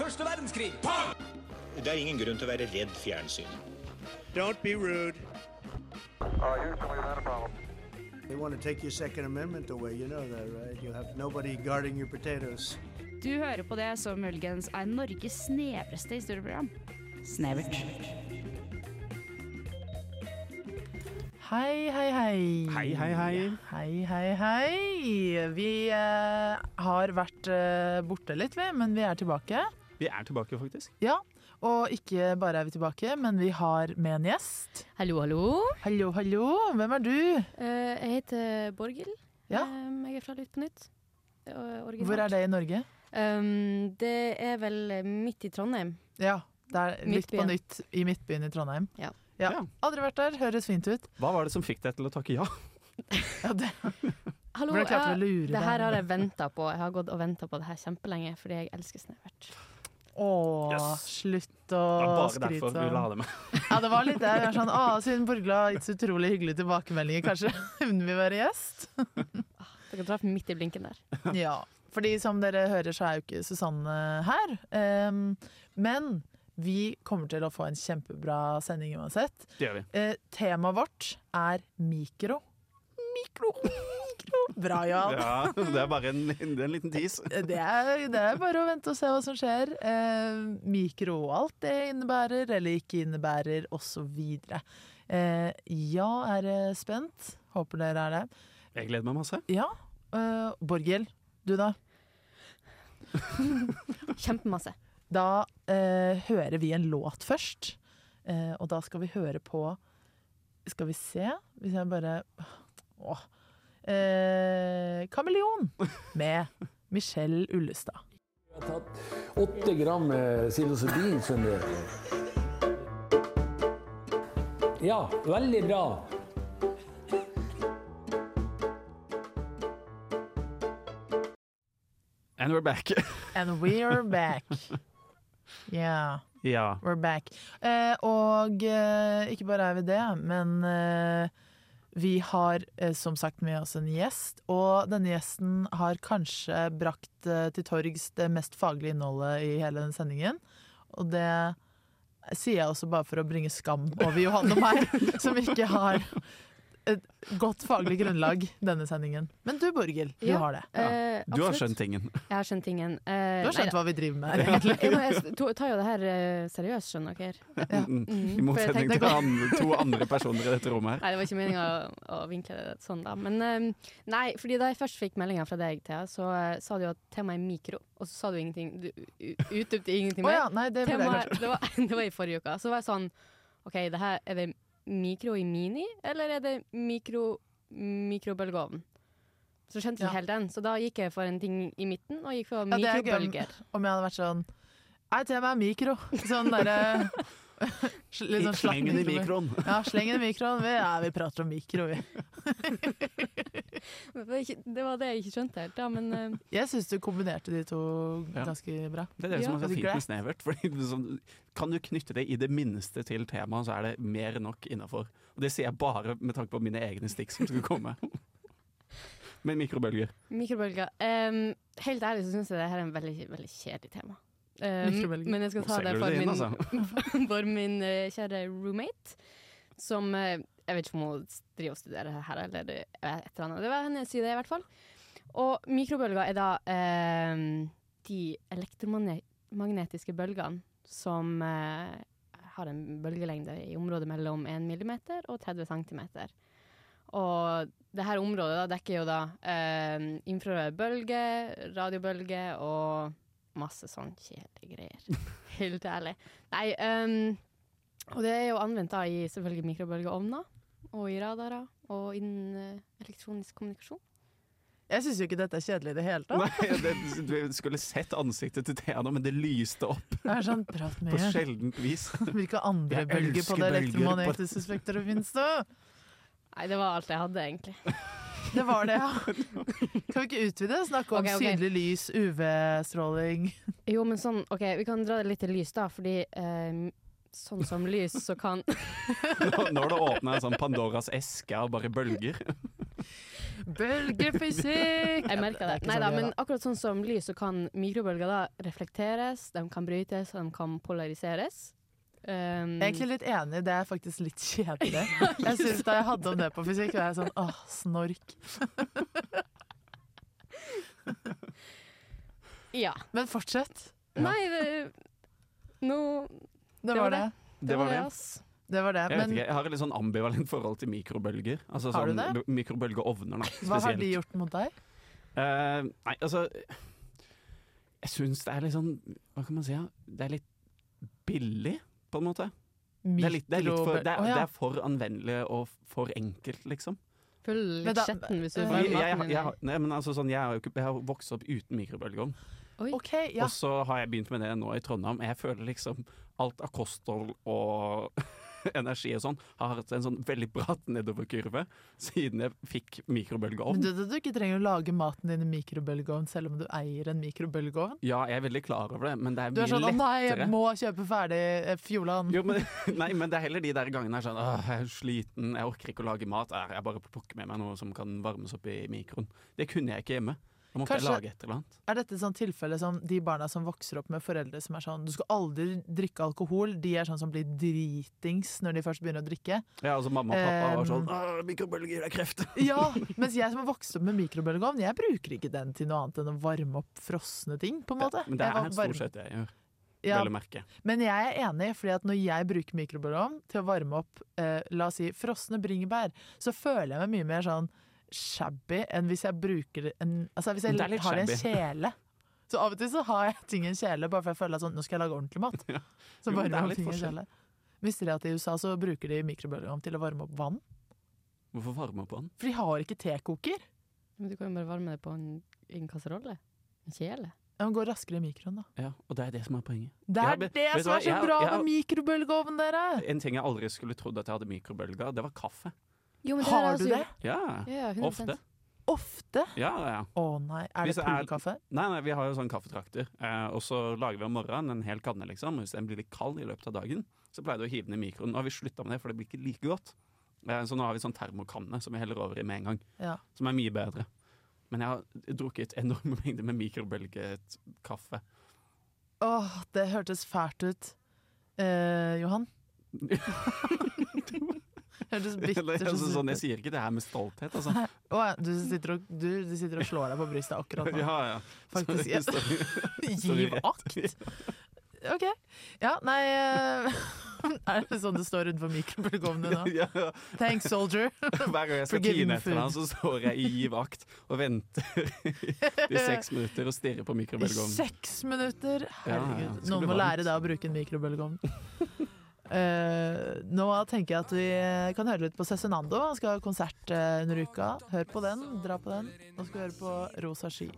Første verdenskrig. Det er ingen grunn til å være redd fjernsyn. Don't be rude. Uh, Houston, we've had a problem. They want to take your Second Amendment away. You know that, right? You have nobody guarding your potatoes. Du hører på det som muligens er Norges snevreste historieprogram. Snevert. Hei, hei, hei. Hei, hei, hei. Hei, hei, hei. Vi eh, har vært eh, borte litt, vi, men vi er tilbake. Vi er tilbake, faktisk. Ja, og ikke bare er vi tilbake, men vi har med en gjest. Hallo, hallo. Hallo, hallo. Hvem er du? Uh, jeg heter Borghild. Ja. Um, jeg er fra Lytt på nytt. Eh, originalt. Hvor er det i Norge? Um, det er vel midt i Trondheim. Ja, det er Lytt på nytt i Midtbyen i Trondheim. Ja. Ja. Aldri vært der, høres fint ut. Hva var det som fikk deg til å takke ja? Ja, det, Hallo, jeg- det her har jeg venta på. Jeg har gått og venta på det her kjempelenge fordi jeg elsker Snevert. Åh, Yes. slutt å Det var bare skryte derfor vi la det med. Ja, det var litt. Jeg sånn, Å, siden Borgla har gitt så utrolig hyggelige tilbakemeldinger, kanskje hun vil være gjest? Dere traff midt i blinken der. Ja, fordi som dere hører så er jo ikke Susanne her. Um, men vi kommer til å få en kjempebra sending uansett. Det gjør vi. Uh, temaet vårt er. Mikro, mikro. Bra, Jan. Ja, det er bare en, det er en liten tis. Det er, det er bare å vente og se hva som skjer. Eh, mikro, alt det innebærer eller ikke innebærer, osv. Eh, ja, er spent? Håper dere er det. Jeg gleder meg masse. Ja. Eh, Borghild, du da? Kjempemasse. Da eh, hører vi en låt først. Eh, og da skal vi høre på Skal vi se Hvis jeg bare Åh. Eh, Kameleon med Michelle Ullestad. Jeg har tatt åtte gram eh, psilocybin, skjønner du. Ja, veldig bra. And we're back. And we're back. Yeah, yeah. we're back. Eh, og eh, ikke bare er vi det, men eh, vi har eh, som sagt med oss en gjest. Og denne gjesten har kanskje brakt eh, til torgs det mest faglige innholdet i hele den sendingen. Og det sier jeg også bare for å bringe skam over Johan og meg, som ikke har et godt faglig grunnlag denne sendingen. Men du, Borghild, du Ja, har det. Eh, Du har skjønt tingen. Jeg har skjønt tingen. Eh, Du har skjønt nei, hva vi driver med her, egentlig. jeg, jeg tar jo det her eh, seriøst, skjønner dere. Ja. Mm. Mm, I motsetning til andre, to andre personer i dette rommet her. Nei, det var ikke meninga å, å vinkle det sånn, da. Men eh, nei, fordi da jeg først fikk meldinga fra deg, Thea, så eh, sa du at temaet er mikro, og så sa du ingenting. Du utdypte ingenting mer. ja, nei, det Temaet, det, var, det var i forrige uke. Så var jeg sånn OK, det her, er det mikro i mini, eller er det mikro mikrobølgeovn? Så skjønte jeg Ja. ikke helt den, så da gikk jeg for en ting i midten, og gikk for Ja, er mikrobølger. om jeg hadde vært sånn Nei, temaet er mikro. Sånn derre Litt sånn Sleng den i mikro. mikroen. Ja, sleng den i mikroen. Vi, ja, vi prater om mikro, vi. Det var, det jeg ikke skjønte helt, da, men eh, Jeg syns du kombinerte de to ganske bra. Det er det som er så fint med snevert. Fordi sånn, kan du knytte det i det minste til temaet, så er det mer enn nok innafor. Og det sier jeg bare med tanke på mine egne stikk som skulle komme. Med mikrobølger. mikrobølger Um, Helt ærlig så syns jeg det her er en veldig, veldig kjedelig tema. Mikrobølger. men jeg skal ta det for det inn, min, altså. for min uh, kjære roommate, som uh, Jeg vet ikke om hun driver og studerer her, eller et eller annet. Det var hennes idé, i hvert fall. Og mikrobølger er da uh, de elektromagnetiske bølgene som har en bølgelengde i området mellom 1 millimeter og 30 centimeter. Og det her området da, dekker jo da eh, infrarøde bølger, radiobølger og masse sånn kjedelige greier. Helt ærlig. Nei, um, og det er jo anvendt da i selvfølgelig mikrobølgeovner, og i radarer, og innen eh, elektronisk kommunikasjon. Jeg syns jo ikke dette er kjedelig i det hele tatt. Nei, det, du skulle sett ansiktet til Thea nå, men det lyste opp Det er sånn, prat på mer. sjeldent vis. Hvilke andre bølger på det på- elektromagnetiske spekteret finnes det? Nei, det var alt jeg hadde, egentlig. Det var det, ja. Kan vi ikke utvide? Snakke om okay, okay. synlig lys, UV-stråling Jo, men sånn, OK, vi kan dra det litt til lys, da, fordi eh, sånn som lys, så kan Nå, har det åpna en sånn Pandoras eske av bare bølger. Bølgefysikk! Jeg merker det. Nei da, men akkurat sånn som lys, så kan mikrobølger da reflekteres, de kan brytes, de kan polariseres. Um, Jeg er egentlig litt enig, det er faktisk litt kjedelig. Jeg synes Da jeg hadde om det på fysikk, var jeg sånn åh, snork. Ja. Men fortsett. Ja. Nei, det, nå Det var var det. Det var det. Det var det. Jeg, Men ikke, jeg har et litt sånn ambivalent forhold til mikrobølger. Altså Har du sånn det? Mikrobølgeovner, da. hva har de gjort mot deg? Uh, nei, altså Jeg syns det er litt sånn Hva kan man si? Ja? Det er litt billig, på en måte. Det er, litt, det, er litt for, det, er, det er for anvendelig og for enkelt, liksom. Føler Men litt skjetten hvis du får Jeg, jeg, maten jeg, nei, men altså, sånn, jeg, har jo ikke, jeg har vokst opp uten mikrobølgeovn. Okay, ja. Og så har jeg begynt med det nå i Trondheim. Jeg føler liksom alt av kosthold og energi og sånn har hatt en sånn veldig bratt nedoverkurve siden jeg fikk Men mikrobølgeovn. du, du, du ikke trenger å lage maten din i mikrobølgeovn selv om du eier en mikrobølgeovn. Ja, jeg er veldig klar over det, men det er Du er mye sånn 'Å nei, jeg må kjøpe ferdig eh, Fjordland'. Jo, men, nei, men det er heller de der gangene jeg er sånn Åh, jeg er sliten, jeg orker ikke å lage mat. Eh, Jeg bare plukker med meg noe som kan varmes opp i mikroen. Det kunne jeg ikke hjemme. Da måtte Kanskje- jeg lage et eller annet. Er dette sånn tilfelle som de barna som vokser opp med foreldre som er sånn 'du skal aldri drikke alkohol', de er sånn som blir dritings når de først begynner å drikke? Ja, altså Mamma og pappa var sånn mikrobølger er kreft. Ja, mens jeg som har vokst opp med mikrobølgeovn, jeg bruker ikke den til noe annet enn å varme opp frosne ting, på en måte. Men det er stort sett det jeg gjør. Ja. Men jeg er enig, fordi at når jeg bruker mikrobølgeovn til å varme opp eh, la oss si, frosne bringebær, så føler jeg meg mye mer sånn shabby enn hvis jeg bruker en Altså hvis jeg Det litt har det i en kjele. Så av og til så har jeg ting i en kjele bare for jeg føler at sånn, nå skal jeg lage ordentlig mat. Ja. Så Jo, det er varmer litt ting i forskjell. kjele. Visste dere at i USA så bruker de mikrobølgeovn til å varme opp vann? Hvorfor varme opp vann? For de har ikke tekoker. Men du kan jo bare varme det på en, en kasserolle. En kjele. Den går raskere i mikroen, da. Ja, og det er det som er poenget. Det er det som er så bra med mikrobølgeovn, dere! En ting jeg aldri skulle trodd at jeg hadde mikrobølge det var kaffe. Jo, men Har har du det? Ja, Ja, 100%. ofte. Ofte? Ja, ja. Å nei, er Hvis det det er- poolkaffe? Nei, nei, vi har jo sånn kaffetrakter, eh, og så lager vi om morgenen en hel kanne, liksom. Og Hvis den blir litt kald i løpet av dagen, så pleier du å hive den i mikroen. Nå har vi slutta med det, for det blir ikke like godt. Eh, så nå har vi sånn termokanne som vi heller over i med en gang, Ja. som er mye bedre. Men jeg har drukket enorme mengder med mikrobølget kaffe. Åh, det hørtes fælt ut. Eh, Johan? hørtes Eller, bittert altså, sånn, jeg sier ikke det her med stolthet, altså. Å, ja, du, sitter og, du, du sitter og slår deg på brystet akkurat nå. Ja, ja. Faktisk, ja. Giv akt! OK. Ja, nei eh, Er det sånn det står utenfor mikrobølgeovnen nå? Ja, ja. Thanks, soldier. Hver gang jeg skal tine etter ham, så står jeg i giv akt og venter i seks minutter og stirrer på mikrobølgeovnen. seks minutter! Herregud. ja, Noen må lære deg å bruke en mikrobølgeovn. Eh, nå tenker jeg at vi kan høre litt på Cezinando. Han skal ha konsert uh, under uka. Hør på den, dra på den. Nå skal vi høre på Rosa ski.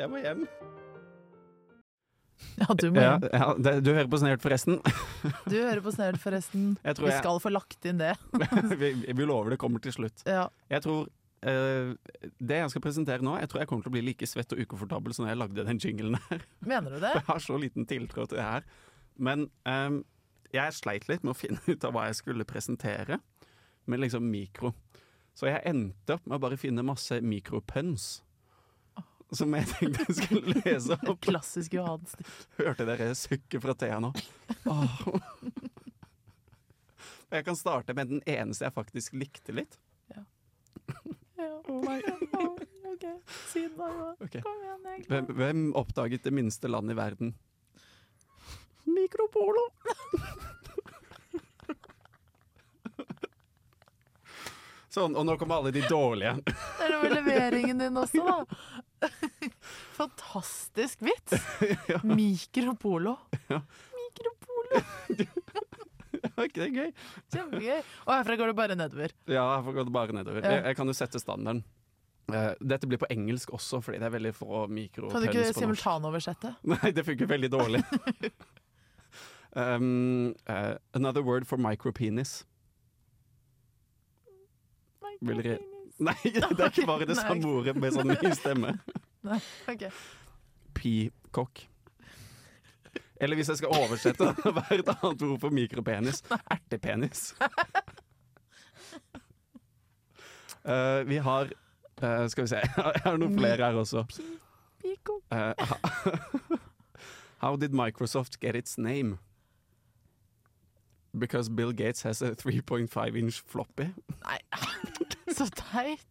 Jeg må hjem. Ja, du må Ja, hjem. ja, det, du hører på Snert, forresten. Du hører på Snert, forresten. Jeg tror Vi jeg, skal få lagt inn det. vi, vi lover det kommer til slutt. Ja. Jeg tror eh, Det jeg skal presentere nå, jeg tror jeg kommer til å bli like svett og ukomfortabel som da jeg lagde den jinglen her. Mener du det? Jeg har så liten tiltro til det her. Men um, jeg sleit litt med å finne ut av hva jeg skulle presentere med liksom mikro. Så jeg endte opp med å bare finne masse mikropøns. Som jeg tenkte jeg skulle lese opp. klassisk Johan-stikk. Hørte dere sukket fra Thea nå? Oh. Jeg kan starte med den eneste jeg faktisk likte litt. Ja. OK, si det da, Johan. Ok. Kom igjen, jeg. Hvem, hvem oppdaget det minste landet i verden? Mikropolo! Sånn, og nå kommer alle de dårlige. Det er det leveringen din også, da. Fantastisk vits! Mikropolo. Ja. Mikropolo. Det gøy? Kjempegøy. Og herfra går det bare nedover. Ja, herfra går det bare nedover. Jeg, jeg kan jo sette standarden. Uh, dette blir på engelsk også, fordi det er veldig få mikropens Kan du ikke simultanoversette? Nei, det funker veldig dårlig. um, uh, another word for micropenis. Micropenis Nei, det er ikke bare det samme ordet med sånn ny stemme. Ok. Peacock. Eller hvis jeg skal oversette, hva er et annet ord for mikropenis? Ertepenis. Uh, vi har uh, Skal vi se, jeg har noen flere her også. Pico. Uh, how did Microsoft get its name? Because Bill Gates has a 3.5 inch floppy. Nei, så teit.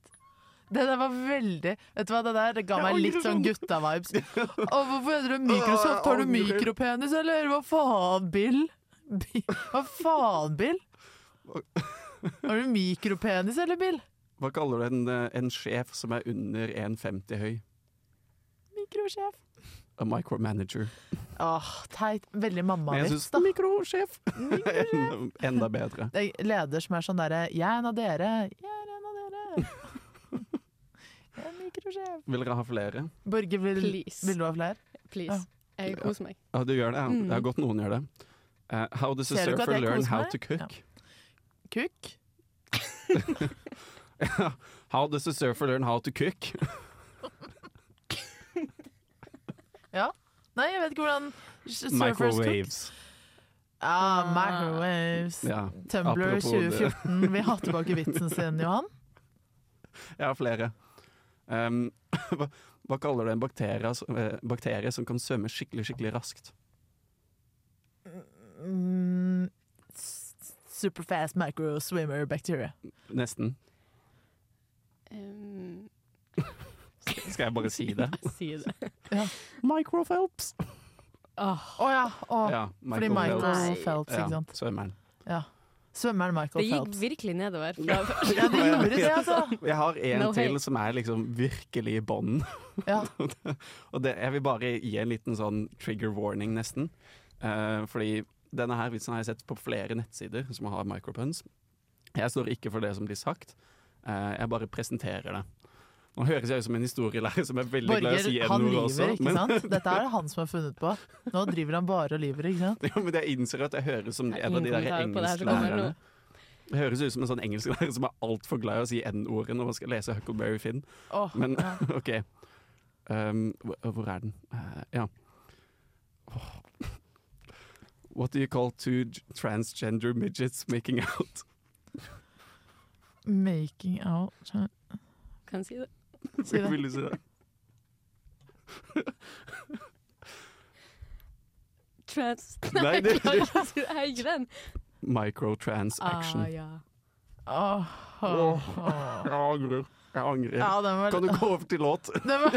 Det der var veldig Vet du hva, det der det ga meg litt sånn gutta-vibes. Og Hvorfor heter det Microsoft? Har du mikropenis, eller? Hva faen, Bill? Hva faen, Bill? Har du mikropenis, eller, Bill? Hva kaller du en, eh, en sjef som er under 1,50 høy? Mikrosjef. A micromanager. Åh, teit. Veldig mammavits, da. mikrosjef enda, bedre. Er leder som er sånn derre Jeg er en av dere. Jeg er en av dere. Mikrosjef. Vil dere ha flere? Borge, vil, Please. vil du ha flere? Please. Jeg koser meg. Ja, du gjør det. Ja. Mm. Det er godt noen gjør det. Uh, how does a surfer learn how to cook? Cook? how does a surfer learn how to cook? ja. Nei, jeg vet ikke hvordan surfers cook. Microwaves. Ah, microwaves. Ja, Tumblr 2014 vil ha tilbake vitsen sin, Johan. jeg har flere. Um, hva, hva kaller du en bakterie, som- eh, bakterie som kan svømme skikkelig, skikkelig raskt? Mm, superfast microswimmer bacteria. Nesten. Um, Skal jeg bare si det? si det. Microphelps. Åh, Å ja. Oh. Ja, fordi Michael Michael Phelps. Phelps, Ja, ikke sant. svømmeren. Svømmeren det gikk Phelps. virkelig nedover. Ja, det gjorde det, altså. Jeg har en No til hate. som er liksom virkelig i bånn. Ja. Og det, jeg vil bare gi en liten sånn trigger warning, nesten. Uh, fordi denne her vitsen har jeg sett på flere nettsider som har micropuns. Jeg står ikke for det som blir sagt. uh, jeg bare presenterer det. Nå høres jeg ut som en historielærer som er veldig glad i å si Borger, han n-ord lyver, også. ikke Men, sant? Dette er det han som har funnet på. Nå driver han bare og lyver, ikke sant? ja, men jeg innser at jeg høres som en av de der engelsklærerne. Det høres ut som en sånn engelsklærer som er altfor glad i å si n-ordet når man skal lese Huckleberry Finn. Oh, Men ja. OK. Um, hvor- hvor er den? Uh, ja. Oh. What do you call two transgender midgets making out? Making out kan si det? Si det. Vil du si det? Trans... Nei, det- jeg klarer ikke å si det. Jeg ikke den. Microtransaction. Ah, ja. Åh, åh, åh. Jeg angrer. Jeg angrer. Ja, den var Kan du gå over til låt? Den var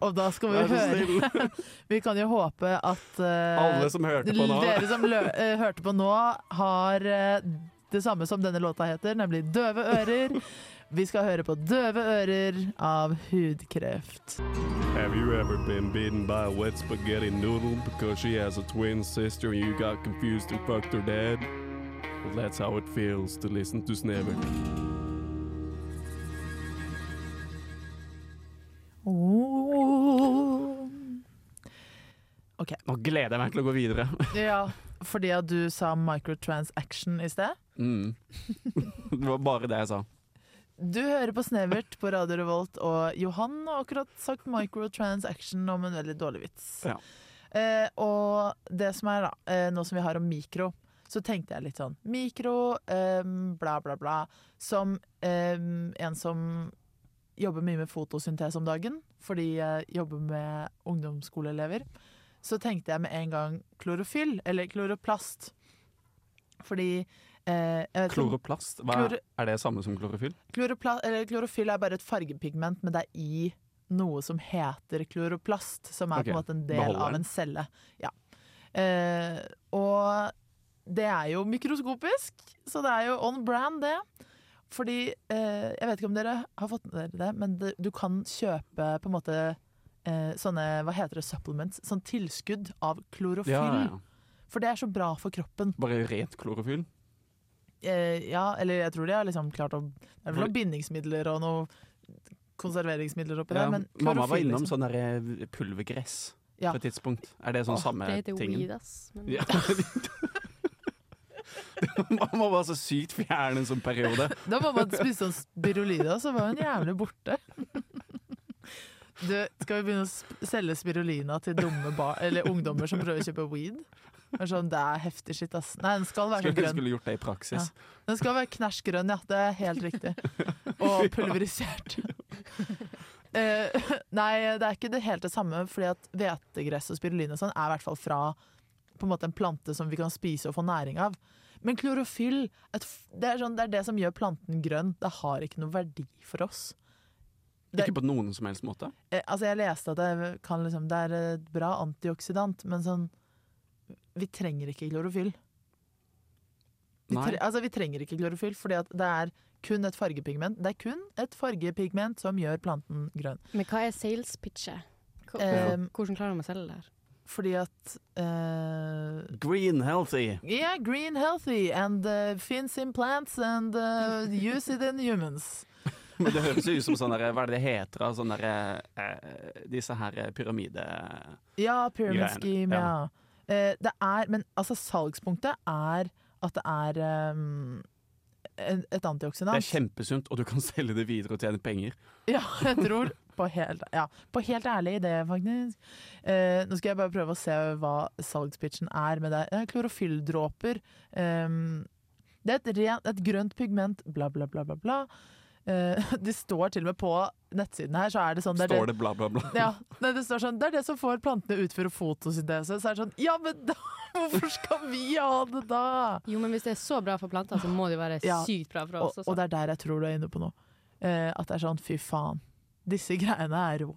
Og da skal vi Vær så høre snill. Vi kan jo håpe at eh, Alle som hørte på nå. Dere som lø eh, hørte på nå, har eh, det samme som denne låta heter, nemlig Døve ører. Vi skal høre på Døve ører av Hudkreft. Have you ever been bitten by a wet spaghetti noodle because she has a twin sister and you got confused and fucked her dad? Well, that's how it feels to listen to Snever. Oh. Nå gleder jeg meg til å gå videre. Ja, fordi at du sa microtransaction i sted. Mm. Det var bare det jeg sa. Du hører på Snevert på Radio Revolt, og Johan har akkurat sagt microtransaction om en veldig dårlig vits. Ja. Eh, og det som er da, eh, nå som vi har om mikro, så tenkte jeg litt sånn Mikro, eh, bla, bla, bla. Som eh, en som jobber mye med fotosyntese om dagen, fordi jeg jobber med ungdomsskoleelever, så tenkte jeg med en gang klorofyll, eller kloroplast. Fordi eh, Kloroplast, hva, Kloro- er det samme som klorofyll? Klorofyll er bare et fargepigment, men det er i noe som heter kloroplast, som er okay. på en måte en del Beholder. av en celle. Ja. Eh, og det er jo mikroskopisk, så det er jo on brand, det. Fordi eh, Jeg vet ikke om dere har fått med dere det, men det, du kan kjøpe på en måte eh, sånne Hva heter det? Supplements. Sånn tilskudd av klorofyll. Ja, ja. For det er så bra for kroppen. Bare rent klorofyll? Eh, ja, eller jeg tror de har liksom klart å Det er vel noen bindingsmidler og noen konserveringsmidler oppi Ja. der, men Mamma var innom liksom. sånn der pulvergress Ja. på et tidspunkt. Er det sånn oh, samme Det heter jo weed, ass. Mamma var så sykt fjern en sånn periode. Da mamma spiste sånn spirulina, så var hun jævlig borte. Du, skal vi begynne å selge spirulina til dumme bar eller ungdommer som prøver å kjøpe weed? Er, sånn, det er heftig shit, ass. Nei, den skal være Skulle, grønn. skulle gjort det i praksis. Den skal være knæsj grønn, ja. Det er helt riktig. Og pulverisert. uh, nei, det er ikke det helt det samme, fordi at hvetegress og spirulin og sånn er i hvert fall fra på en måte en plante som vi kan spise og få næring av. Men klorofyll, et, det, er sånn, det er det som gjør planten grønn. Det har ikke noe verdi for oss. Det- Ikke på noen som helst måte. Eh, altså Jeg leste at det, kan liksom, det er et bra antioksidant, men sånn Vi trenger ikke klorofyll. Vi, tre, altså, vi trenger ikke klorofyll, for det er kun et fargepigment. Det er kun et fargepigment som gjør planten grønn. Men hva er sales pitchet? Eh, Hvordan klarer de å selge det her? Fordi at uh, Green healthy. Yeah, green healthy and uh, fins in plants and uh, use it in humans. Men det høres jo ut som sånn der, hva er det det heter? Sånn der, disse her pyramide... Ja, pyramid scheme, ja. ja. Eh, det er, men altså salgspunktet er at det er um, et, antioksidant. Det er kjempesunt, og du kan selge det videre og tjene penger. Ja, jeg tror på helt, ja, på helt ærlig idé, faktisk. Eh, nå skal jeg bare prøve å se hva salgspitchen er med det. Eh, Klorofylldråper. Um, det er et, rent, et grønt pigment, bla, bla, bla, bla. bla. Eh, det står til og med på nettsiden her, så er det sånn det er Står det bla, bla, bla. Ja, nei, det står sånn Det er det som får plantene utføre fotosyntese. Så er det sånn Ja, men da, hvorfor skal vi ha det da? Jo, men hvis det er så bra for plantene, så må det jo være Ja, sykt bra for oss og også. det er der jeg tror du er inne på nå. Uh, at det er sånn fy faen, disse greiene er rå.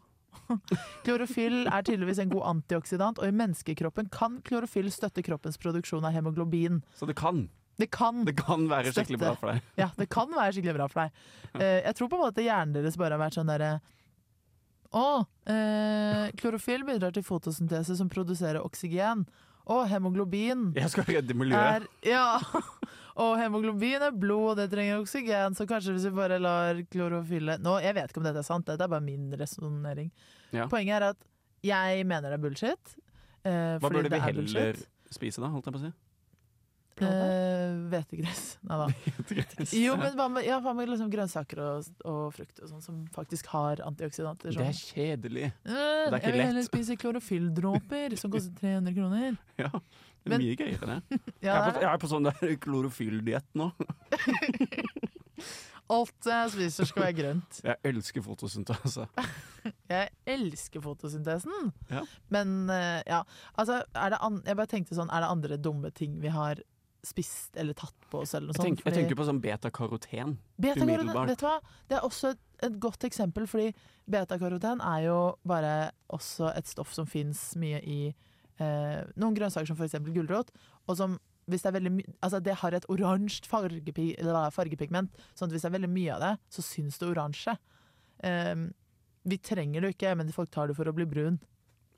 Klorofyll er tydeligvis en god antioksidant, og i menneskekroppen kan klorofyll støtte kroppens produksjon av hemoglobin. Så det kan. Det kan, Det kan være skikkelig Støtte. bra for deg. ja, det kan være skikkelig bra for deg. Uh, jeg tror på en måte hjernen deres bare har vært sånn derre Å, uh, klorofyll bidrar til fotosyntese som produserer oksygen. Og hemoglobin Jeg skal redde miljøet. er Ja! Og hemoglobin er blod, og det trenger oksygen, så kanskje hvis vi bare lar klorofyllet Nå, Jeg vet ikke om dette er sant, dette er bare min resonnering. Ja. Poenget er at jeg mener det er bullshit. eh, Hva burde vi er heller bullshit. spise, da? Holdt jeg på å si. Eh, Hvetegress. Nei da. Jo, men hva med, ja, hva med liksom grønnsaker og, og frukt og sånn, som faktisk har antioksidanter? Det er kjedelig. Eh, er ikke jeg vil heller spise klorofylldråper, som koster 300 kroner. Ja, det er Men- mye gøyere, det. Ja, jeg, er på, jeg er på sånn der klorofylldiett nå. Alt jeg spiser skal være grønt. Jeg elsker fotosyntese. Jeg elsker fotosyntesen. Ja. Men eh, ja, altså er det an Jeg bare tenkte sånn, er det andre dumme ting vi har spist eller tatt på oss, eller noe Jeg, tenker- jeg tenker på sånn betakaroten. Betakaroten, umiddelbart. vet du hva? Det er også et, et godt eksempel, fordi betakaroten er jo bare også et stoff som fins mye i eh, noen grønnsaker, som f.eks. gulrot, og som hvis det er veldig mye altså det har et oransje fargepig, fargepigment, sånn at hvis det er veldig mye av det, så syns det oransje. Eh, vi trenger det jo ikke, men folk tar det for å bli brun.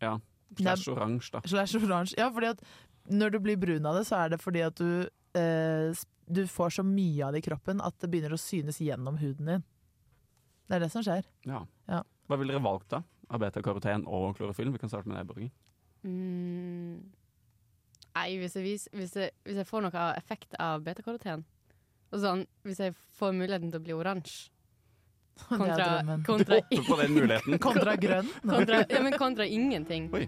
Ja. Slash oransje, da. Slash oransje. Ja, fordi at når du blir brun av det, så er det fordi at du eh, Du får så mye av det i kroppen at det begynner å synes gjennom huden din. Det er det som skjer. Ja. Ja. Hva ville dere valgt, da? Av betakaroten og klorofyll? Vi kan starte med deg, Borgen. Mm. Nei, hvis jeg, vis, hvis, jeg, hvis jeg får noe effekt av betakaroten og sånn, Hvis jeg får muligheten til å bli oransje Det kontra, kontra, Hopper på den muligheten. Kontra grønn. kontra, ja, men kontra ingenting, Oi.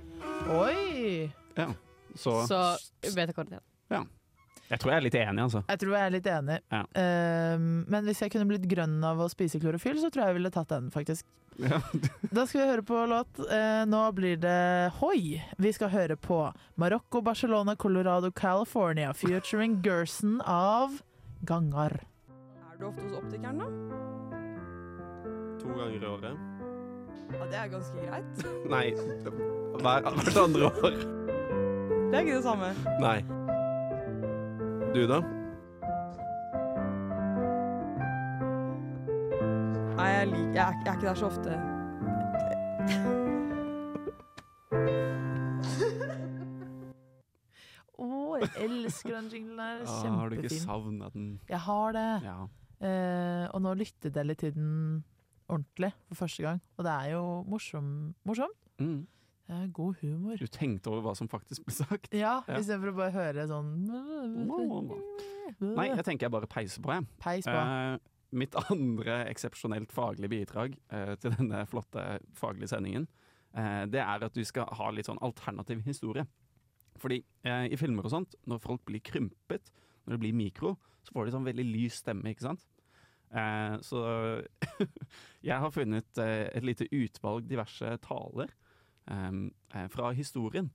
Oi! Ja. Så, så betakaroten. jeg tror jeg er litt enig, altså. Jeg tror jeg er litt enig. Ja. Um, men hvis jeg kunne blitt grønn av å spise klorofyll, så tror jeg jeg ville tatt den, faktisk. Ja. Da skal vi høre på låt. Uh, nå blir det Hoi. Vi skal høre på Marokko, Barcelona, Colorado, California featuring Gerson av Gangar. Er du ofte hos optikeren, da? To ganger i året. Ja, Det er ganske greit. Nei, hvert andre år. Det er ikke det samme. Nei. Du, da? Nei, jeg, lik, jeg, er, jeg er ikke der så ofte. Å, jeg elsker den jinglen der. Ja, har du ikke Kjempefin. savna den? Jeg har det. Ja. Eh, og nå lyttet jeg litt til den ordentlig for første gang. Og det er jo morsom, morsomt. Mm. God humor. Du tenkte over hva som faktisk ble sagt? Ja, Ja. istedenfor å bare høre sånn Nei, jeg tenker jeg bare peiser på, jeg. Peis på. Eh, mitt andre eksepsjonelt faglige bidrag eh, til denne flotte faglige sendingen, eh, det er at du skal ha litt sånn alternativ historie. Fordi i filmer og sånt, når folk blir krympet, når det blir mikro, så får de sånn veldig lys stemme, ikke sant? Eh, så jeg har funnet et lite utvalg diverse taler fra historien.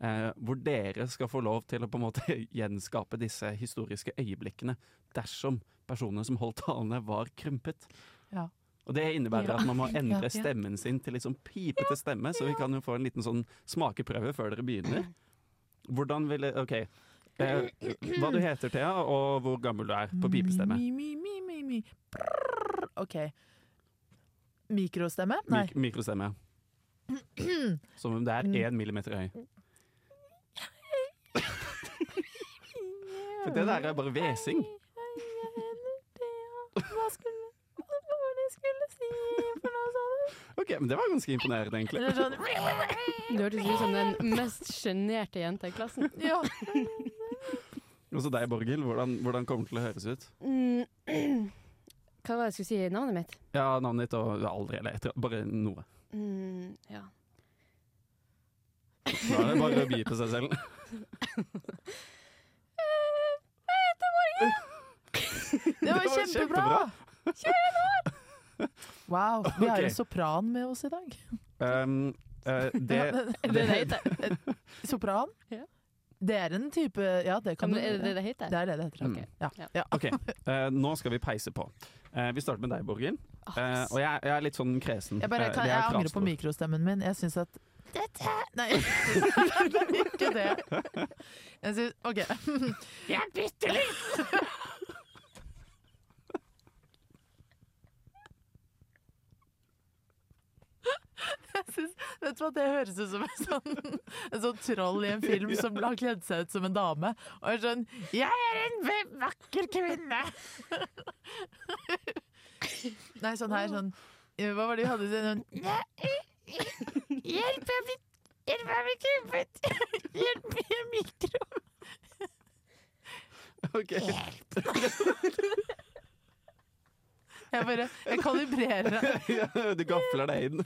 Eh, hvor dere skal få lov til å på en måte gjenskape disse historiske øyeblikkene dersom personene som holdt talene, var krympet. Ja. Og Det innebærer Ja. at man må endre stemmen sin til litt sånn pipete stemme, så vi kan jo få en liten sånn smakeprøve før dere begynner. Hvordan ville OK. Eh, hva du heter, Thea, og hvor gammel du er på pipestemme. Mi, mi, mi, mi, mi. OK. Mikrostemme? Nei. Mik mikrostemme. Som om det er én millimeter høy. For det der er bare hvesing. Hva skulle Hva var det jeg skulle si for noe sånt? Ok, men Det var ganske imponerende, egentlig. Det sånn Du hørtes ut som den mest sjenerte jenta i klassen. Ja. Og så deg, Borghild. Hvordan, hvordan kommer det til å høres ut? Mm. Hva var det jeg skulle si? Navnet mitt? Ja, navnet ditt og aldri, eller etter, bare noe. Mm, ja. Nå er det bare å bipe seg selv. Det var kjempebra! Wow. Vi har Ok. en sopran med oss i dag. Um, eh, det, Er det det heter? Sopran? Ja. Det er en type Ja, det kan du er det det det heter? Det er det det heter. Mm. ok. Ja. Ja. Ja. OK, eh, nå skal vi peise på. Eh, vi starter med deg, Borghild. Eh, og jeg, jeg er litt sånn kresen. Jeg, bare, Eh, kan, det er jeg angrer på mikrostemmen min. Jeg syns at Dette Nei, ikke det. Jeg syns OK. Jeg er bitte litt Jeg synes, vet du hva, Det høres ut som en sånn, en sånn troll i en film som har kledd seg ut som en dame. Og er sånn 'Jeg er en vakker kvinne'. Nei, sånn her sånn Hva var det vi hadde sånn Hjelp, jeg blir Hjelp, jeg blir krympet! Hjelp, jeg er mikro! Ok. Jeg bare Jeg kalibrerer. Ja, du gafler deg inn.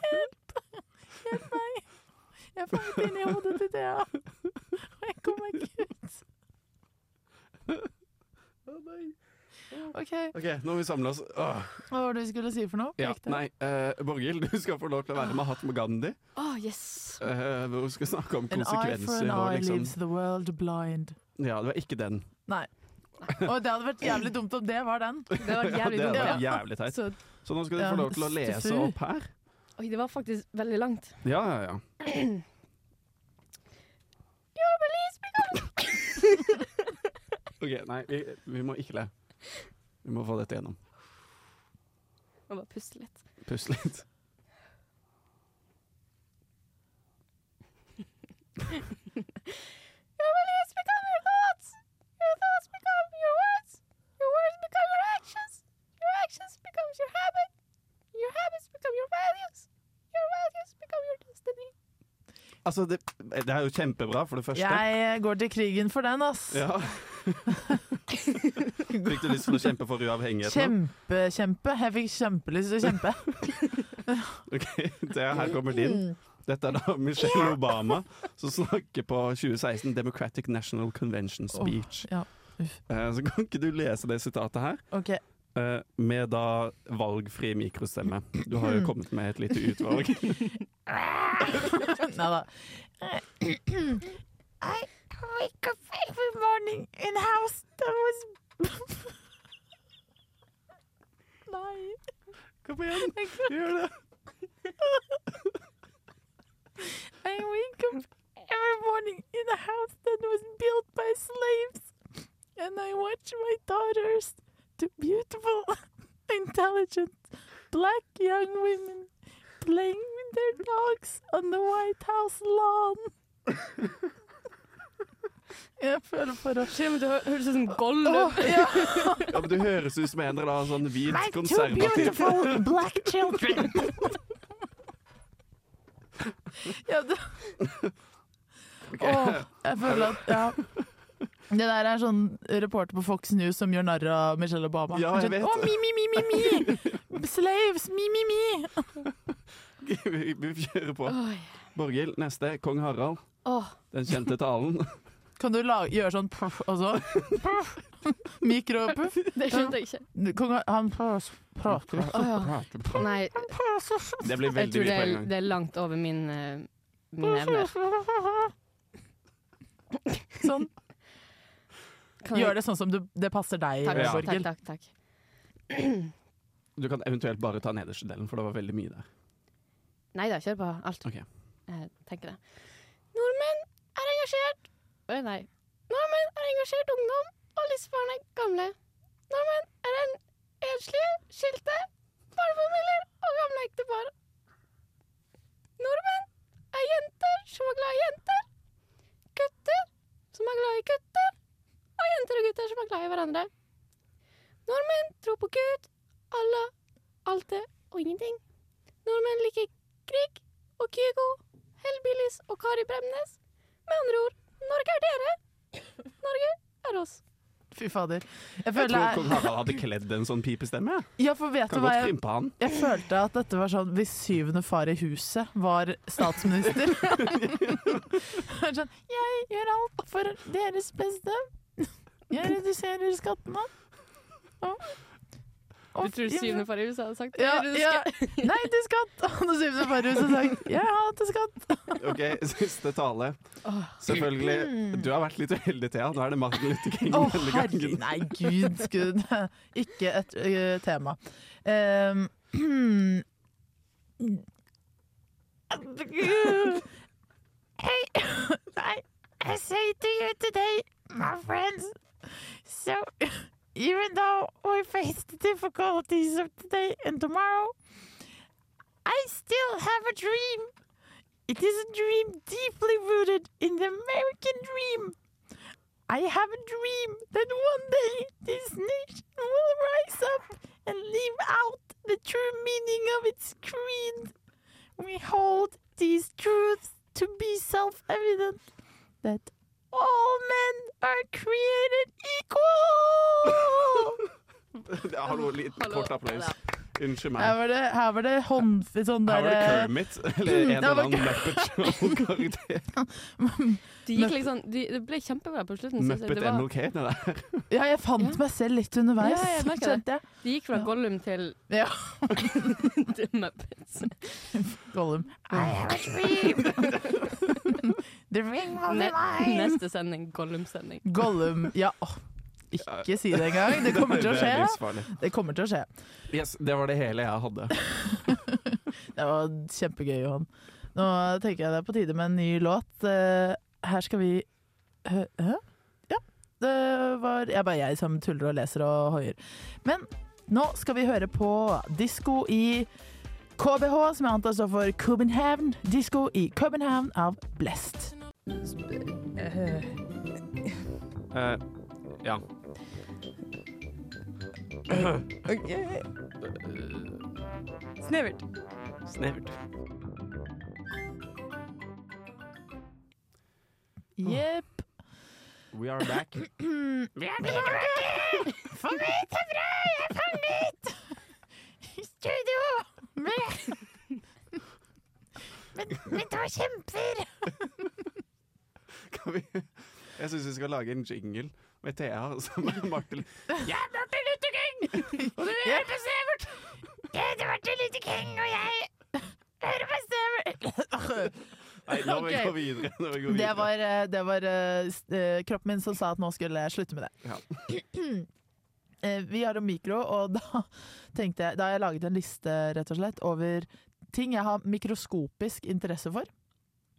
Hjelp meg! Jeg er fanget inn i hodet til Thea. Og jeg kommer ikke ut. OK. OK, nå må vi samle oss. Åh. Hva var det vi skulle si for noe? Ja, nei, uh, Borghild, du skal få lov til å være Mahatma Gandhi. Oh, yes! Uh, hvor vi skal snakke om An eye for an eye liksom leaves the world blind. Ja, det var ikke den. Nei. Og det hadde vært jævlig dumt om det var den. Det var jævlig det dumt. var jævlig teit. Så, Så nå skal du få lov til å lese opp her. oi, det var faktisk veldig langt. Ja, ja, ja. OK, nei, vi, vi må ikke le. Vi må få dette gjennom. Må bare puste litt. Pust litt. Your beliefs become your thoughts. Your thoughts become your words. Your words become your actions. Your actions becomes your habit. Your habits become your values. Your values become your destiny. Altså, det, det er jo kjempebra, for det første. Jeg går til krigen for den, ass. Ja. Fikk du lyst til å kjempe for uavhengighet nå? kjempe. Jeg fikk kjempelyst til å kjempe. Ok, det er, her kommer din. Dette er da Michelle Obama som snakker på 2016 Democratic National Convention speech. ja, uff. Eh, så kan ikke du lese det sitatet her, OK. eh, med da valgfri mikrostemme. Du har jo kommet med et lite utvalg. Nei. I wake up every morning in a house that was Nei. Kom igjen, gjør det. I wake up every morning in a house that was built by slaves. And I watch my daughters, two beautiful, intelligent, black young women, playing with their dogs on the White House lawn. Jeg føler for å Det høres ut som Gollum. ja. Ja, men Du høres ut som en eller annen sånn hvit My two beautiful black children. ja, det, okay. Åh, jeg føler at Ja. Det der er sånn reporter på Fox News som gjør narr av Michelle Obama. Ja, jeg Sånn, vet. Å, mi, mi, mi, mi, mi! Slaves, mi, mi, mi! vi, vi kjører på. Oi. Borghild, neste. Kong Harald. Åh, Den kjente talen. Kan du lage, gjøre sånn puff også? Puff. Mikropuff. det skjønte jeg ikke. Kong, han prater prater. prater, prater. Nei, Det blir jeg veldig tror mye det på er, en gang. det er langt over min, eh, min evne. Sånn. Kan jeg- Gjør det sånn som du, det passer deg, Takk, Ja. takk, takk, takk. Du kan eventuelt bare ta nederste delen, for det var veldig mye der. Nei da, kjør på alt. Okay. Jeg tenker det. Nordmenn er engasjert Oi, nei. Nordmenn er engasjert ungdom og livsfarne gamle. Nordmenn er en enslige, skilte, barnefamilier og gamle ektepar. Nordmenn er jenter som er glad i jenter. Gutter som er glad i gutter. Og jenter og gutter som er glad i hverandre. Nordmenn tror på Gud, Allah, det og ingenting. Nordmenn liker krig og Kygo, Hellbillies og Kari Bremnes. Med andre ord, Norge er dere. Norge er oss. Fy fader. Jeg Jeg tror kong Harald hadde kledd en sånn pipestemme. ja, for vet du Kan hva godt jeg, krympe han. jeg følte at dette var sånn hvis syvende far i huset var statsminister. sånn, jeg gjør alt for deres beste. Jeg reduserer skattene. Og, Du tror syvende far hadde sagt Ja, det? ja. Nei til skatt! Og det syvende far hadde sagt jeg hater skatt. Ok, Siste tale. Selvfølgelig. Du har vært litt uheldig, Thea. Nå er det Martin Luther King Å, denne gangen. nei, gud, gud. Ikke et ø, tema. Um, hey, I, I say to you today, my friends, so even though we face the difficulties of today and tomorrow, I still have a dream. It is a dream deeply rooted in the American dream. I have a dream that one day this nation will rise up and live out the true meaning of its creed. We hold these truths to be self evident that all men are created equal! Hallo, liten Hallo. kort applaus. Unnskyld Her meg. var det, her var det hånd... Sånn der, Her var det Kermit, eller en eller annen Muppet Show-karakter. Det gikk liksom de, Det ble kjempebra på slutten. Muppet Det, var, MLK, det der. Ja, jeg fant Ja. meg selv litt underveis, Ja, jeg jeg. det gikk fra Ja. Gollum til, Ja. til Muppets. Gollum. I have a dream! The ring was Ne mine! neste sending, Gollum-sending. Gollum. Ja, Oh. ikke si det engang. Det kommer til å skje. Det kommer til å skje. Yes, det var det hele jeg hadde. Det var kjempegøy, Johan. Nå tenker jeg det er på tide med en ny låt. Eh, Her skal vi Hø? Hæ? Ja. Det var jeg bare jeg som tuller og leser og hoier. Men nå skal vi høre på disko i KBH, som jeg antar står for Copenhagen. Disko i Copenhagen av Blest. Eh, ja. Snevert. Snevert. Jepp. We are back. Vi er tilbake! Fanget bra, jeg er fanget! I studio med med, med to kjemper. Vi Jeg syns vi skal lage en jingle med Thea som er Martin. Jeg er Martin Luther King! Og du Ja. er på Severt! Jeg heter Martin Luther King, og jeg hører på Severt! Nei, nå må vi gå videre. Nå vi gå Det var, eh, det var uh, eh, kroppen min som sa at nå skulle jeg slutte med det. Ja. Eh, Vi har om mikro, og da tenkte jeg Da har jeg laget en liste rett og slett over ting jeg har mikroskopisk interesse for.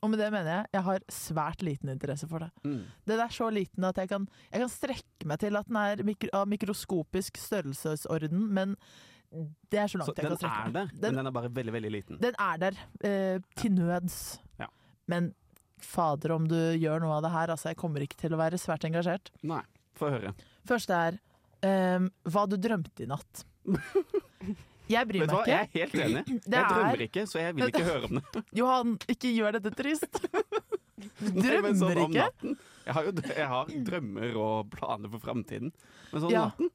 Og med det mener jeg jeg har svært liten interesse for det. Mm. Den er så liten at jeg kan, jeg kan strekke meg til at den er mikro, av mikroskopisk størrelsesorden, men det er så langt Så jeg kan strekke er meg. der, Den- men den er bare veldig, veldig liten. Den er der, eh, til nøds. Ja. Men fader om du gjør noe av det her, altså jeg kommer ikke til å være svært engasjert. Nei, få høre. Første er eh, hva du drømte i natt. Jeg bryr meg ikke. jeg er helt enig. Det Jeg drømmer er- ikke, så jeg vil ikke høre om det. Johan, ikke gjør dette trist. Nei, sånn Drømmer ikke? Jeg har jo jeg har drømmer og planer for framtiden. Men sånn Ja. natten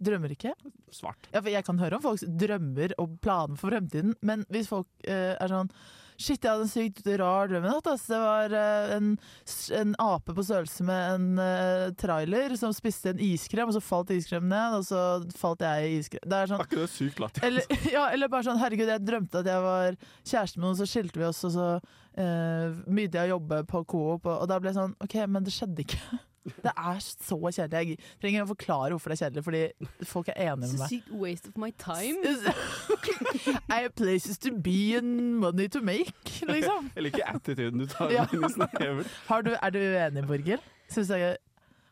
Drømmer ikke? svart. Ja, jeg kan høre om folks drømmer og planer for fremtiden, men hvis folk uh, er sånn Shit, jeg hadde en sykt rar drøm i natt. Altså. Det var uh, en, en ape på størrelse med en uh, trailer som spiste en iskrem, og så falt iskremen ned, og så falt jeg i iskrem. Det er sånn ikke det sykt lættis? eller, ja, eller bare sånn Herregud, jeg drømte at jeg var kjæreste med noen, så skilte vi oss, og så uh, begynte jeg å jobbe på Coop, og, og da ble jeg sånn OK, men det skjedde ikke. Det er så kjedelig. Jeg trenger å forklare hvorfor det er kjedelig, fordi folk er enige med meg. sykt waste of my time. I have places to be and money to make, liksom. Jeg liker attituden du tar Ja. inn i snevert. Har du, er du uenig, Borghild? Syns jeg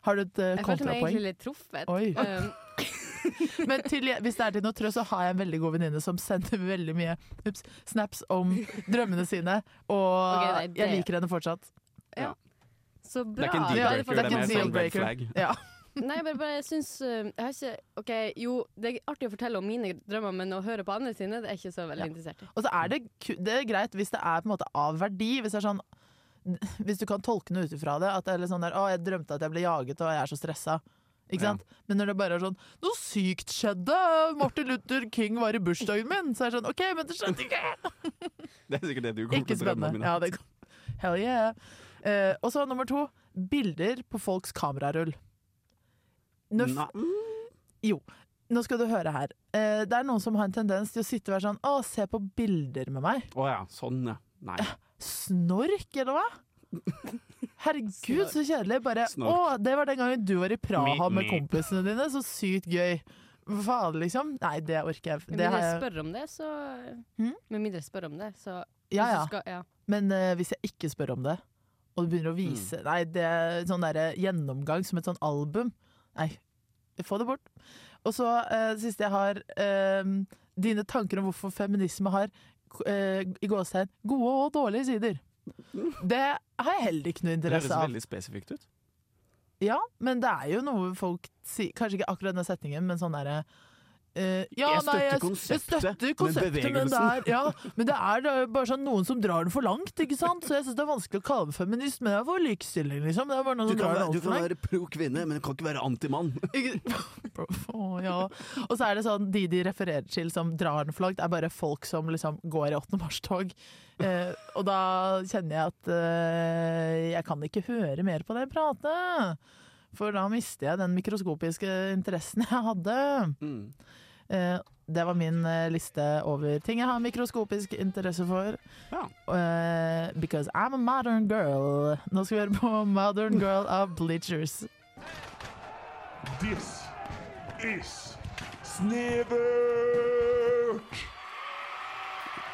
Har du et uh, Jeg følte meg egentlig litt truffet. Oi. Um, Men til, hvis det er til noe trøst, så har jeg en veldig god venninne som sender veldig mye ups, snaps om drømmene sine, og okay, nei, det- jeg liker henne fortsatt. Så Det er ikke en Ja, deal-breaker, det er det er en mer sånn red flag. Ja. Nei, bare, bare jeg syns uh, Jeg har ikke OK, jo, det er artig å fortelle om mine drømmer, men å høre på andre sine, det er ikke så veldig Ja. interessert i. Og så er det, det er greit hvis det er på en måte av verdi. Hvis det er sånn Hvis du kan tolke noe ut ifra det. At det er litt sånn der Å, jeg drømte at jeg ble jaget, og jeg er så stressa. Ikke Ja. sant? Men når det bare er sånn Noe sykt skjedde! Martin Luther King var i bursdagen min! Så er det sånn OK, men det skjedde ikke! Det er sikkert det du kommer Ikke til å drømme om Ja, det, hell yeah. Eh, og så nummer to. Bilder på folks kamerarull. Nå, Jo. Nå skal du høre her. Eh, det er noen som har en tendens til å sitte og være sånn Å, se på bilder med meg. Å ja, sånn ja. Nei. Snork, eller hva? Herregud, så kjedelig. Bare Snork. Å, det var den gangen du var i Praha Me- med me. kompisene dine. Så sykt gøy. Hva faen, liksom? Nei, det orker jeg. Med Det mindre har jeg jeg. spør om det, så Hmm? Med mindre jeg spør om det, så Ja, hvis du ja. Skal, ja. Men eh, hvis jeg ikke spør om det, og du begynner å Mm. vise Nei, det er sånn derre gjennomgang som et sånn album. Nei, få det bort. Og så eh, siste jeg har eh, Dine tanker om hvorfor feminisme har eh, i gåstegn gode og dårlige sider. Det har jeg heller ikke noe interesse av. Det høres veldig spesifikt ut. Ja, men det er jo noe folk sier Kanskje ikke akkurat den setningen, men sånn derre eh, ja, Jeg nei, støtter jeg, konseptet, jeg støtter men konseptet, men, det er, ja, men det er bare sånn noen som drar den for langt, ikke sant? Så jeg syns det er vanskelig å kalle det feminist, men det er for likestilling, liksom. Du som kan, drar være, du kan være pro kvinne, men du kan ikke være antimann. oh, ja. Og så er det sånn, de de refererer til som drar den for langt, er bare folk som liksom går i 8. mars-tog. Uh, og da kjenner jeg at uh, jeg kan ikke høre mer på det pratet. For da mister jeg den mikroskopiske interessen jeg hadde. Mm. Eh, det var min eh, liste over ting jeg har mikroskopisk interesse for. Ja. Eh, because I'm a modern girl. Nå skal vi høre på Modern Girl av Bleachers. This is Snevert!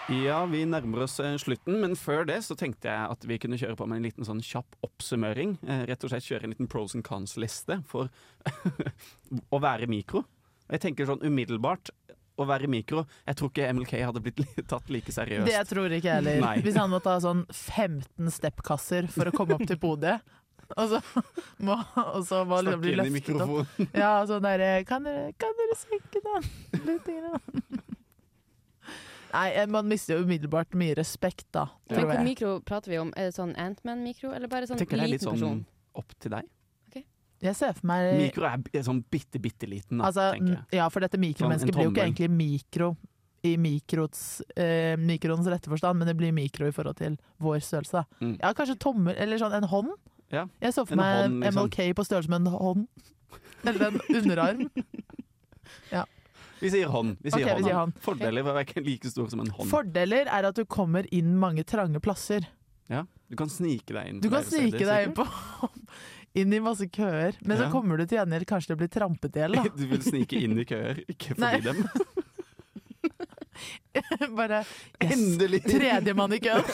Ja, vi nærmer oss eh, slutten, men før det så tenkte jeg at vi kunne kjøre på med en liten sånn kjapp oppsummering. Eh, rett og slett kjøre en liten pros and cons-liste for å være mikro. Jeg tenker sånn umiddelbart å være mikro Jeg tror ikke MLK hadde blitt tatt like seriøst. Det tror ikke jeg heller. Nei. Hvis han måtte ha sånn 15 steppkasser for å komme opp til podiet. Og så må, og så må liksom bli løftet opp. Ja, sånn derre kan, dere- kan dere senke den litt? Grann? Nei, man mister jo umiddelbart mye respekt, da. Ja. Tror hvor mikro prater vi om? Er det sånn Antman-mikro, eller bare sånn Jeg tenker det er litt sånn person? opp til deg. Jeg ser for meg Mikro er sånn bitte, bitte liten, da, altså, tenker jeg. Ja, for dette mikromennesket Sånn blir jo ikke egentlig mikro i mikrots, eh, mikroens rette forstand, men det blir mikro i forhold til vår størrelse. Mm. Ja, kanskje tommel, eller sånn en hånd. Ja, Jeg så for en meg hånd, liksom. MLK på størrelse med en hånd. Eller en underarm. Vi sier hånd. Vi sier Ok, vi sier hånd. Fordeler å ikke like stor som en hånd. Fordeler er at du kommer inn mange trange plasser. Ja, Du kan snike deg inn. Du kan snike steder, deg inn på inn i masse køer, men så kommer du til gjengjeld kanskje til å bli trampet i hjel. da. Du vil snike inn i køer, ikke forbi dem. Bare yes, Endelig! Tredjemann i køen.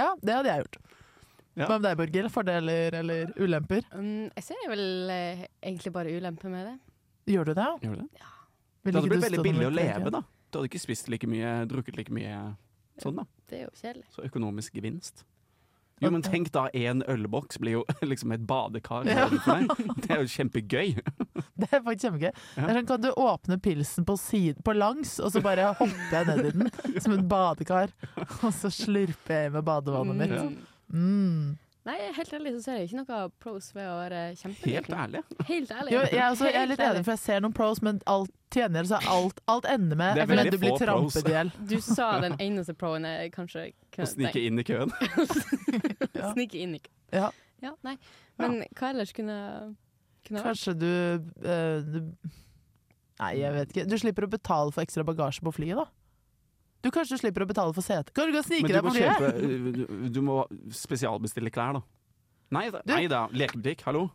ja, det hadde jeg gjort. Ja. Hva med deg, Borger? Fordeler eller ulemper? Um, jeg ser vel eh, egentlig bare ulemper med det. Gjør du det? Gjør du det? Vil Det hadde blitt veldig billig å leve, da. Du hadde ikke spist like mye, drukket like mye sånn, da. Det er jo kjedelig. Så økonomisk gevinst. Jo, men tenk da, én ølboks blir jo liksom et badekar. Ja. Det er jo kjempegøy. Det er faktisk kjempegøy. Ja. er sånn, kan du åpne pilsen på, siden, på langs, og så bare hopper jeg ned i den som et badekar. Og så slurper jeg med badevannet mitt. Mm. Nei, helt ærlig så ser jeg ikke noe pros ved å være kjempeliten. Helt ærlig. Helt ærlig. Jo, jeg, er jeg er litt enig, for jeg ser noen pros, men alt tjener så alt, alt ender med Det er veldig du blir få pros. trampet i hjel. Du sa den eneste proen jeg kanskje Å snike inn i køen. Ja. Snike inn i Ja. Ja, nei. Men hva ellers kunne, kunne vært? Kanskje du, uh, du Nei, jeg vet ikke. Du slipper å betale for ekstra bagasje på flyet, da. Du Kanskje slipper å betale for sete. Kan du gå og snike deg må, på flyet? du, du må spesialbestille klær, da. Nei da, Du- nei da. lekebutikk, hallo.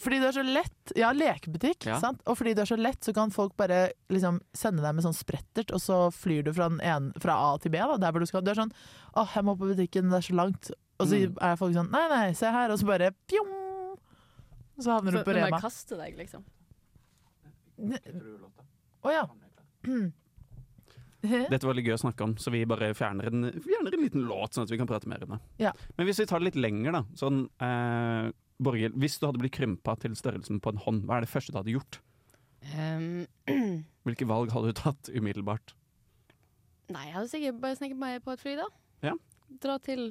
Fordi du er så lett. Ja, lekebutikk. Ja. Sant? Og fordi du er så lett, så kan folk bare liksom sende deg med sånn sprettert, og så flyr du fra, en, fra A til B, da, der hvor du skal. Du er sånn 'Å, jeg må på butikken, det er så langt'. Og så Mm. er folk sånn 'Nei, nei, se her', og så bare pjom! Så havner Så du på Rema. Så du må kaste deg, liksom. Å ja. Dette var litt gøy å snakke om, så vi bare fjerner en, fjerner en liten låt, sånn at vi kan prate mer om det. Ja. Men hvis vi tar det litt lenger, da. Sånn, eh, Borghild, hvis du hadde blitt krympa til størrelsen på en hånd, hva er det første du hadde gjort? Um, Hvilke valg hadde du tatt umiddelbart? nei, jeg hadde sikkert bare sneket meg på et fly, da. Ja. Dra til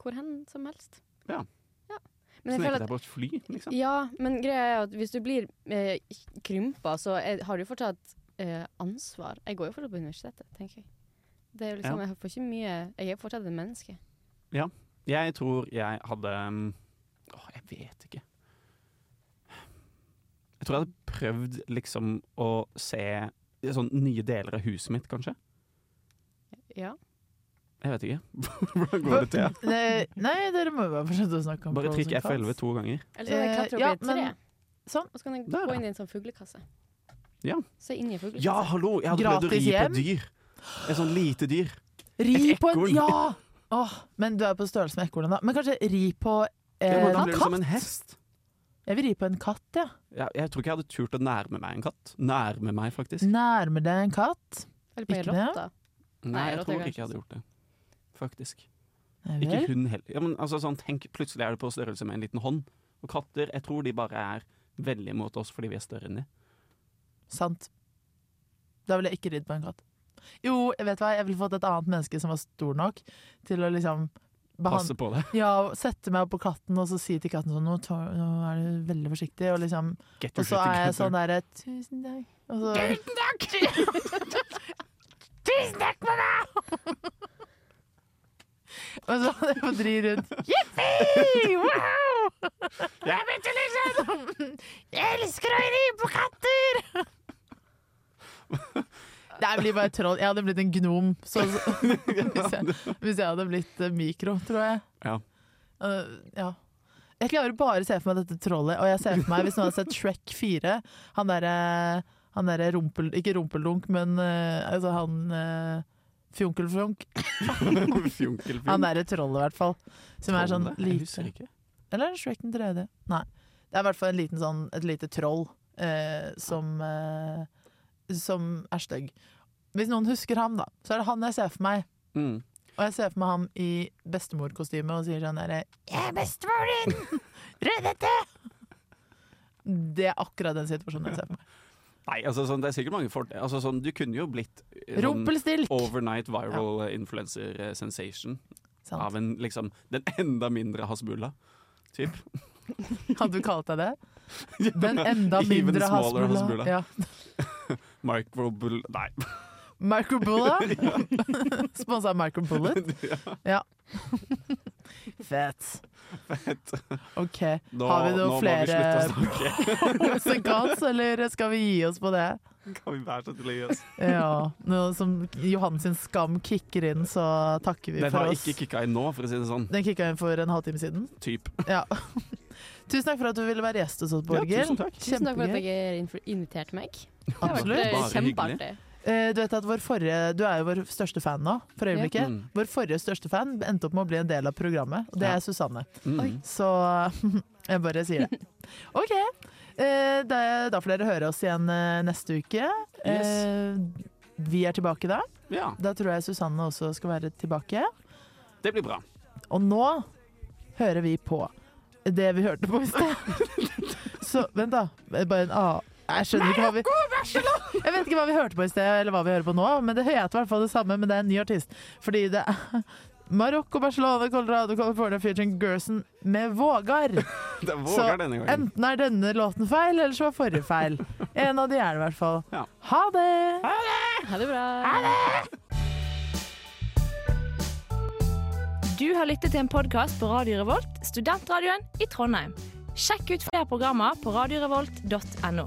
hvor hen som helst. Ja. ja. Men Sneke deg på et fly, liksom? Ja, men greia er at hvis du blir eh, krympa, så er, har du fortsatt eh, ansvar. Jeg går jo fortsatt på universitetet, tenker jeg. Det er jo liksom, Ja. Jeg får ikke mye Jeg er fortsatt et menneske. Ja. Jeg tror jeg hadde Å, Åh, jeg vet ikke. Jeg tror jeg hadde prøvd liksom å se sånn nye deler av huset mitt, kanskje. Ja. Jeg vet ikke. Hvordan går det til? Nei, nei, dere må jo bare fortsette å snakke om Bare trykk. F11 to ganger. Eller så kan jeg klatre opp ja, i et tre. men- Sånn. Og så kan jeg gå inn i en sånn fuglekasse. Ja. Så. Ja, hallo! Jeg hadde prøvd å ri ri på et dyr. Et sånn lite dyr. Ri Et på en ekorn. Ja! Åh, men du er på størrelse med ekornet, da. Men kanskje ri på Ja, eh, men da en blir det katt? som en hest. Jeg vil ri på en katt, ja. Ja, jeg tror ikke jeg hadde turt å nærme meg en katt. Nærme meg, faktisk. Nærmer deg en katt? Eller på en Ikke det? rotte. Nei, jeg er tror ikke jeg hadde gjort det. Faktisk. Nei Ikke vel? hund heller. Ja, men altså, sånn, tenk, plutselig er du på størrelse med en liten hånd. Og katter, jeg tror de bare er veldig mot oss fordi vi er større enn de. Sant. Da ville jeg ikke ridd på en katt. Jo, jeg vet hva, jeg ville fått et annet menneske som var stor nok til å liksom Passe på det. Ja, sette meg opp på katten og så si til katten sånn Nå, tar, nå er du veldig forsiktig, og liksom Og så er jeg sånn derre Tusen takk. Og så Tusen takk for meg! og så hadde jeg fått ri rundt. Jippi! Wow! Jeg vet liksom Jeg elsker å ri på katter! Det blir bare troll. Jeg hadde blitt en gnom så, så, hvis, jeg, hvis jeg hadde blitt eh, mikro, tror jeg. Ja. Uh, ja. Jeg klarer bare å se for meg dette trollet, og jeg ser for meg, hvis noen hadde sett Shrek 4 Han derre han der rumpel... Ikke rumpeldunk, men uh, altså han uh, Fjonkelfjonk. Fjonkelfjong. Han derre trollet, i hvert fall. Som er sånn lite ikke. Eller er det Shrek den tredje? Nei. Det er i hvert fall en liten sånn, et lite troll eh, som, eh, som er stygg. Hvis noen husker ham, da, så er det han jeg ser for meg. Mm. Og jeg ser for meg ham i bestemorkostyme og sier sånn derre 'Jeg er bestemoren din! Ryddete!' Det er akkurat den situasjonen jeg ser for meg. Nei, altså sånn, det er sikkert mange fordeler. Altså, sånn, du kunne jo blitt eh, sånn overnight viral ja. influencer eh, sensation Sant. av en liksom den enda mindre hasbulla. Typ. Hadde du kalt deg det? Den enda Even mindre hasbulla. hasbulla. Ja. Microbull... Nei. Microbulla? Sponsa av Microbullet? Ja. Fett. Fett. OK. Nå, Har vi noen flere cons, eller skal vi gi oss på det? Kan vi være så til å gi oss? Ja. Nå som Johan sin skam kicker inn, så takker vi Den for har ikke kicka inn nå, for å si det sånn. Den kicka inn for en halvtime siden. Typ. Ja. Tusen takk for at du ville være gjest hos oss, Borghild. tusen takk. Tusen takk for at dere inviterte meg. Absolutt. eh, kjempeartig. Eh, Du vet at vår forrige Du er jo vår største fan nå, for øyeblikket. Ja. Mm. Vår forrige største fan endte opp med å bli en del av programmet, og det Ja. er Susanne. Mm. Så jeg bare sier det. OK. Eh, da, får dere høre oss igjen eh, neste uke. Yes. vi er tilbake da. Ja, Da tror jeg Susanne også skal være tilbake. det blir bra. Og nå hører vi på det vi hørte på i stad. Så vent, da. Bare en A. Jeg skjønner ikke hva vi Jeg vet ikke hva vi hørte på i sted, eller hva vi hører på nå, men det heter i hvert fall det samme, men det er en ny artist. Fordi det er Marokko, Barcelona, Colorado, California featuring Gerson med Vågar. Det er Så vågar denne gangen. enten er denne låten feil, eller så var forrige feil. En av de er det i hvert fall. Ha det! Ha det bra. Ha det! Du har lyttet til en podkast på Radio Revolt, studentradioen i Trondheim. Sjekk ut flere programmer på radiorevolt.no.